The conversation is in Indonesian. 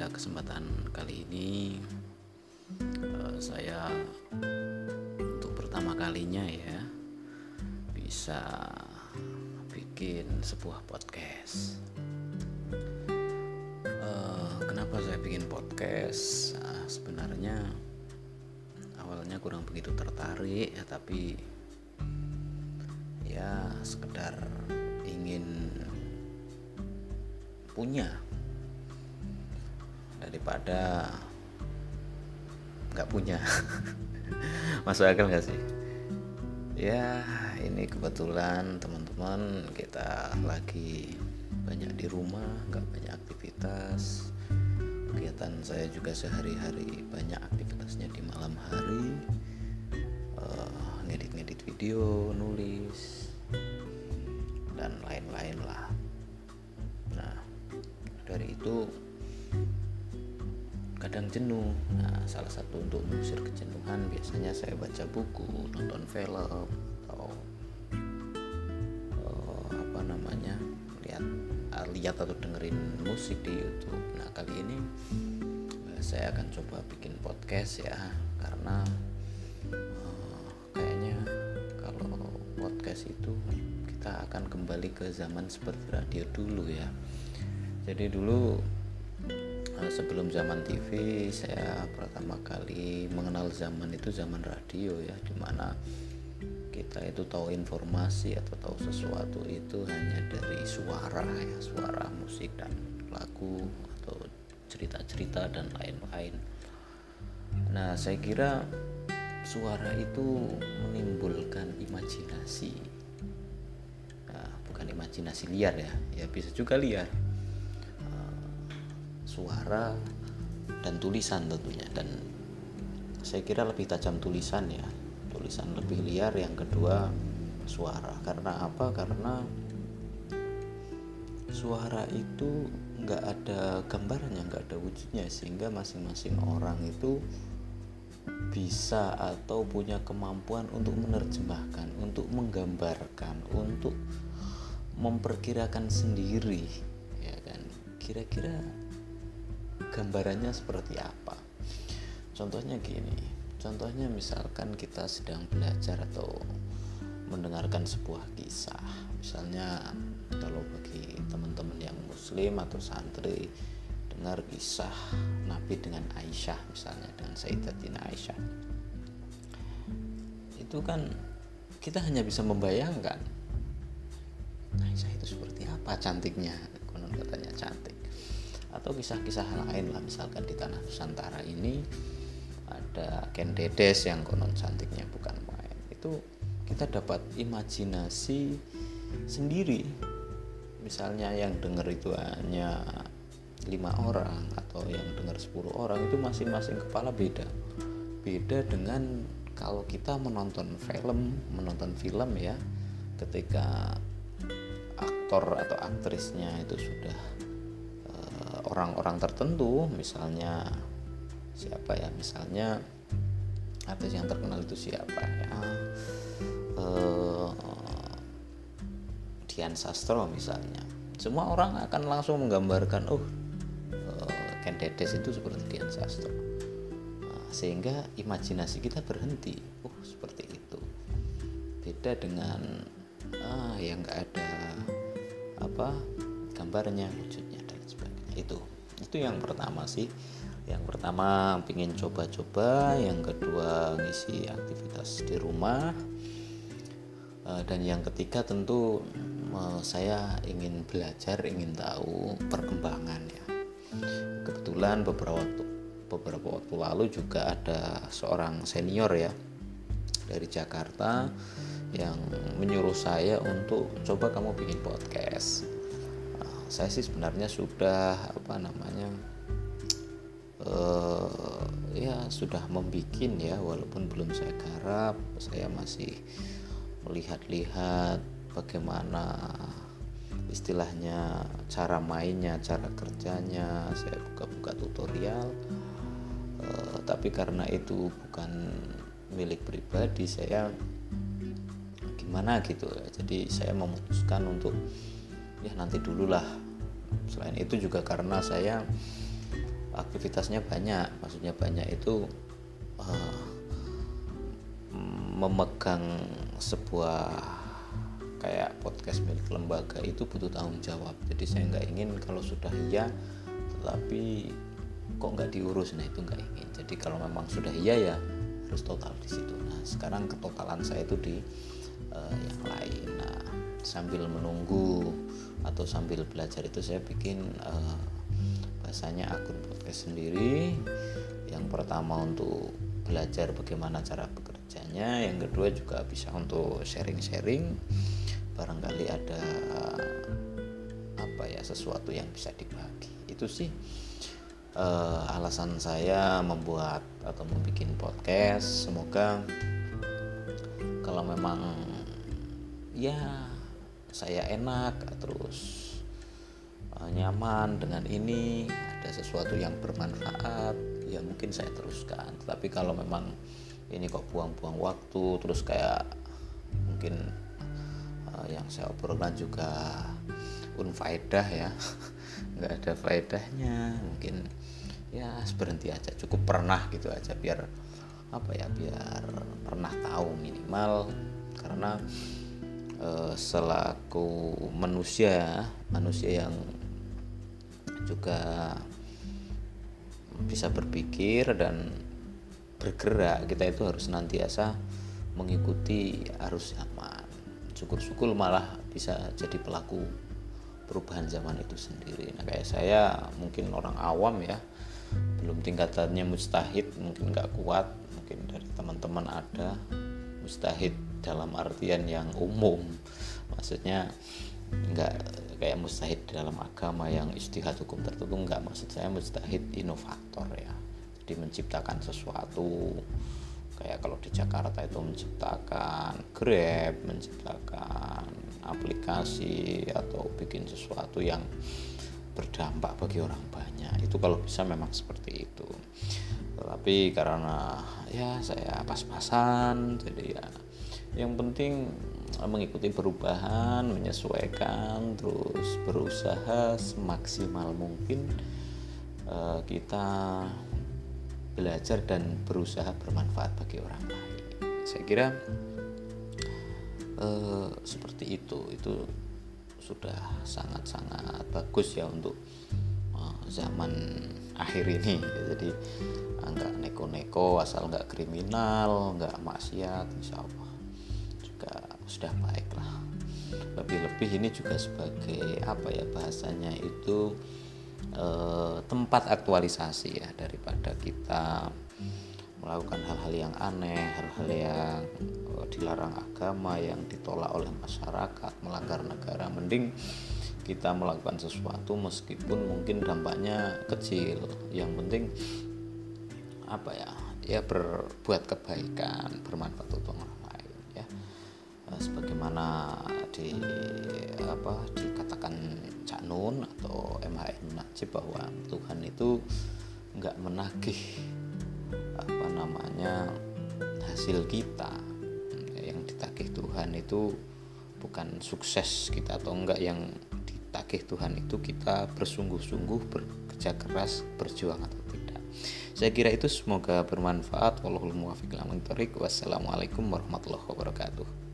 Pada kesempatan kali ini uh, saya untuk pertama kalinya ya bisa bikin sebuah podcast. Uh, kenapa saya bikin podcast? Uh, sebenarnya awalnya kurang begitu tertarik ya tapi ya sekedar ingin punya daripada nggak punya. Masuk akal nggak sih? Ya ini kebetulan teman-teman kita lagi banyak di rumah nggak banyak aktivitas. Kegiatan saya juga sehari-hari banyak aktivitasnya di malam hari. Uh, ngedit-ngedit video nulis dan lain-lain lah jenuh. Nah salah satu untuk mengusir kejenuhan biasanya saya baca buku nonton film atau uh, apa namanya lihat uh, lihat atau dengerin musik di YouTube. Nah kali ini uh, saya akan coba bikin podcast ya karena uh, kayaknya kalau podcast itu kita akan kembali ke zaman seperti radio dulu ya. Jadi dulu eh, sebelum zaman TV saya pertama kali mengenal zaman itu zaman radio ya. Di mana kita itu tahu informasi atau tahu sesuatu itu hanya dari suara ya suara musik dan lagu atau cerita-cerita dan lain-lain. Nah saya kira suara itu menimbulkan imajinasi. Nah, bukan imajinasi liar ya ya bisa juga liar suara dan tulisan tentunya. Dan saya kira lebih tajam tulisan ya. Tulisan lebih liar yang kedua suara. Karena apa? Karena suara itu nggak ada gambarnya nggak ada wujudnya sehingga masing-masing orang itu bisa atau punya kemampuan untuk menerjemahkan untuk menggambarkan untuk memperkirakan sendiri ya kan? Kira-kira gambarannya seperti apa? Contohnya gini contohnya misalkan kita sedang belajar atau mendengarkan sebuah kisah. Misalnya kalau bagi teman-teman yang muslim atau santri dengar kisah Nabi dengan Aisyah misalnya dengan Sayyidatina Aisyah. Itu kan kita hanya bisa membayangkan Aisyah itu seperti apa cantiknya? Konon katanya cantik atau kisah-kisah lain lah. Misalkan di tanah Nusantara ini ada Ken Dedes yang konon cantiknya bukan main. Itu kita dapat imajinasi sendiri. Misalnya yang dengar itu hanya lima orang atau yang dengar 10 orang itu masing-masing kepala beda. Beda dengan kalau kita menonton film menonton film ya ketika aktor atau aktrisnya itu sudah orang-orang tertentu misalnya siapa ya? Misalnya artis yang terkenal itu siapa ya? Uh, Dian Sastro misalnya. Semua orang akan langsung menggambarkan oh uh, Ken Dedes itu seperti Dian Sastro. Nah, sehingga imajinasi kita berhenti. Oh seperti itu. Beda dengan ah yang nggak ada apa gambarnya wujudnya itu. Itu yang pertama sih. Yang pertama ingin coba-coba. Yang kedua ngisi aktivitas di rumah. Eh, dan yang ketiga tentu eh, saya ingin belajar ingin tahu perkembangan ya. Kebetulan beberapa waktu beberapa waktu lalu juga ada seorang senior ya dari Jakarta yang menyuruh saya untuk coba kamu bikin podcast saya sih sebenarnya sudah apa namanya uh, ya sudah membikin ya walaupun belum saya garap saya masih melihat-lihat bagaimana istilahnya cara mainnya cara kerjanya saya buka-buka tutorial. Uh, tapi karena itu bukan milik pribadi saya gimana gitu jadi saya memutuskan untuk ya nanti dulu lah. Selain itu juga karena saya aktivitasnya banyak. Maksudnya banyak itu uh, memegang sebuah kayak podcast milik lembaga itu butuh tanggung jawab. Jadi saya nggak ingin kalau sudah iya tetapi kok nggak diurus? Nah itu nggak ingin. Jadi kalau memang sudah iya ya harus total di situ. Nah sekarang ketotalan saya itu di uh, yang lain sambil menunggu atau sambil belajar itu saya bikin uh, bahasanya akun podcast sendiri. Yang pertama untuk belajar bagaimana cara bekerjanya yang kedua juga bisa untuk sharing-sharing. Barangkali ada apa ya sesuatu yang bisa dibagi. Itu sih uh, alasan saya membuat atau membuat podcast. Semoga kalau memang ya saya enak terus uh, nyaman dengan ini ada sesuatu yang bermanfaat ya mungkin saya teruskan. Tapi kalau memang ini kok buang-buang waktu terus kayak mungkin uh, yang saya obrolkan juga unfaedah ya nggak ada faedahnya mungkin ya berhenti aja cukup pernah gitu aja biar apa ya biar pernah tahu minimal karena uh, selaku manusia manusia yang juga bisa berpikir dan bergerak kita itu harus nantiasa mengikuti arus zaman. Syukur-syukur malah bisa jadi pelaku perubahan zaman itu sendiri. Nah kayak saya mungkin orang awam ya belum tingkatannya mustahid mungkin nggak kuat mungkin dari teman-teman ada mustahid dalam artian yang umum. Maksudnya nggak kayak mustahid dalam agama yang istihad hukum tertentu nggak. Maksud saya mustahid inovator ya. Jadi menciptakan sesuatu. Kayak kalau di Jakarta itu menciptakan Grab menciptakan aplikasi atau bikin sesuatu yang berdampak bagi orang banyak. Itu kalau bisa memang seperti itu. Tapi karena ya saya pas-pasan jadi ya yang penting mengikuti perubahan menyesuaikan terus berusaha semaksimal mungkin uh, kita belajar dan berusaha bermanfaat bagi orang lain. Saya kira uh, seperti itu. Itu sudah sangat-sangat bagus ya untuk uh, zaman akhir ini. Jadi nggak neko-neko asal nggak kriminal nggak maksiat insya Allah sudah baik lah. Lebih-lebih ini juga sebagai apa ya bahasanya itu eh, tempat aktualisasi ya daripada kita melakukan hal-hal yang aneh hal-hal yang eh, dilarang agama yang ditolak oleh masyarakat melanggar negara. Mending kita melakukan sesuatu meskipun mungkin dampaknya kecil. Yang penting apa ya ya berbuat kebaikan bermanfaat untuk orang Sebagaimana di apa dikatakan Cak Nun atau MHM Najib bahwa Tuhan itu nggak menagih apa namanya hasil kita. Yang ditagih Tuhan itu bukan sukses kita atau enggak. Yang ditagih Tuhan itu kita bersungguh-sungguh bekerja keras berjuang atau tidak. Saya kira itu semoga bermanfaat. Wallahul wassalamualaikum warahmatullahi wabarakatuh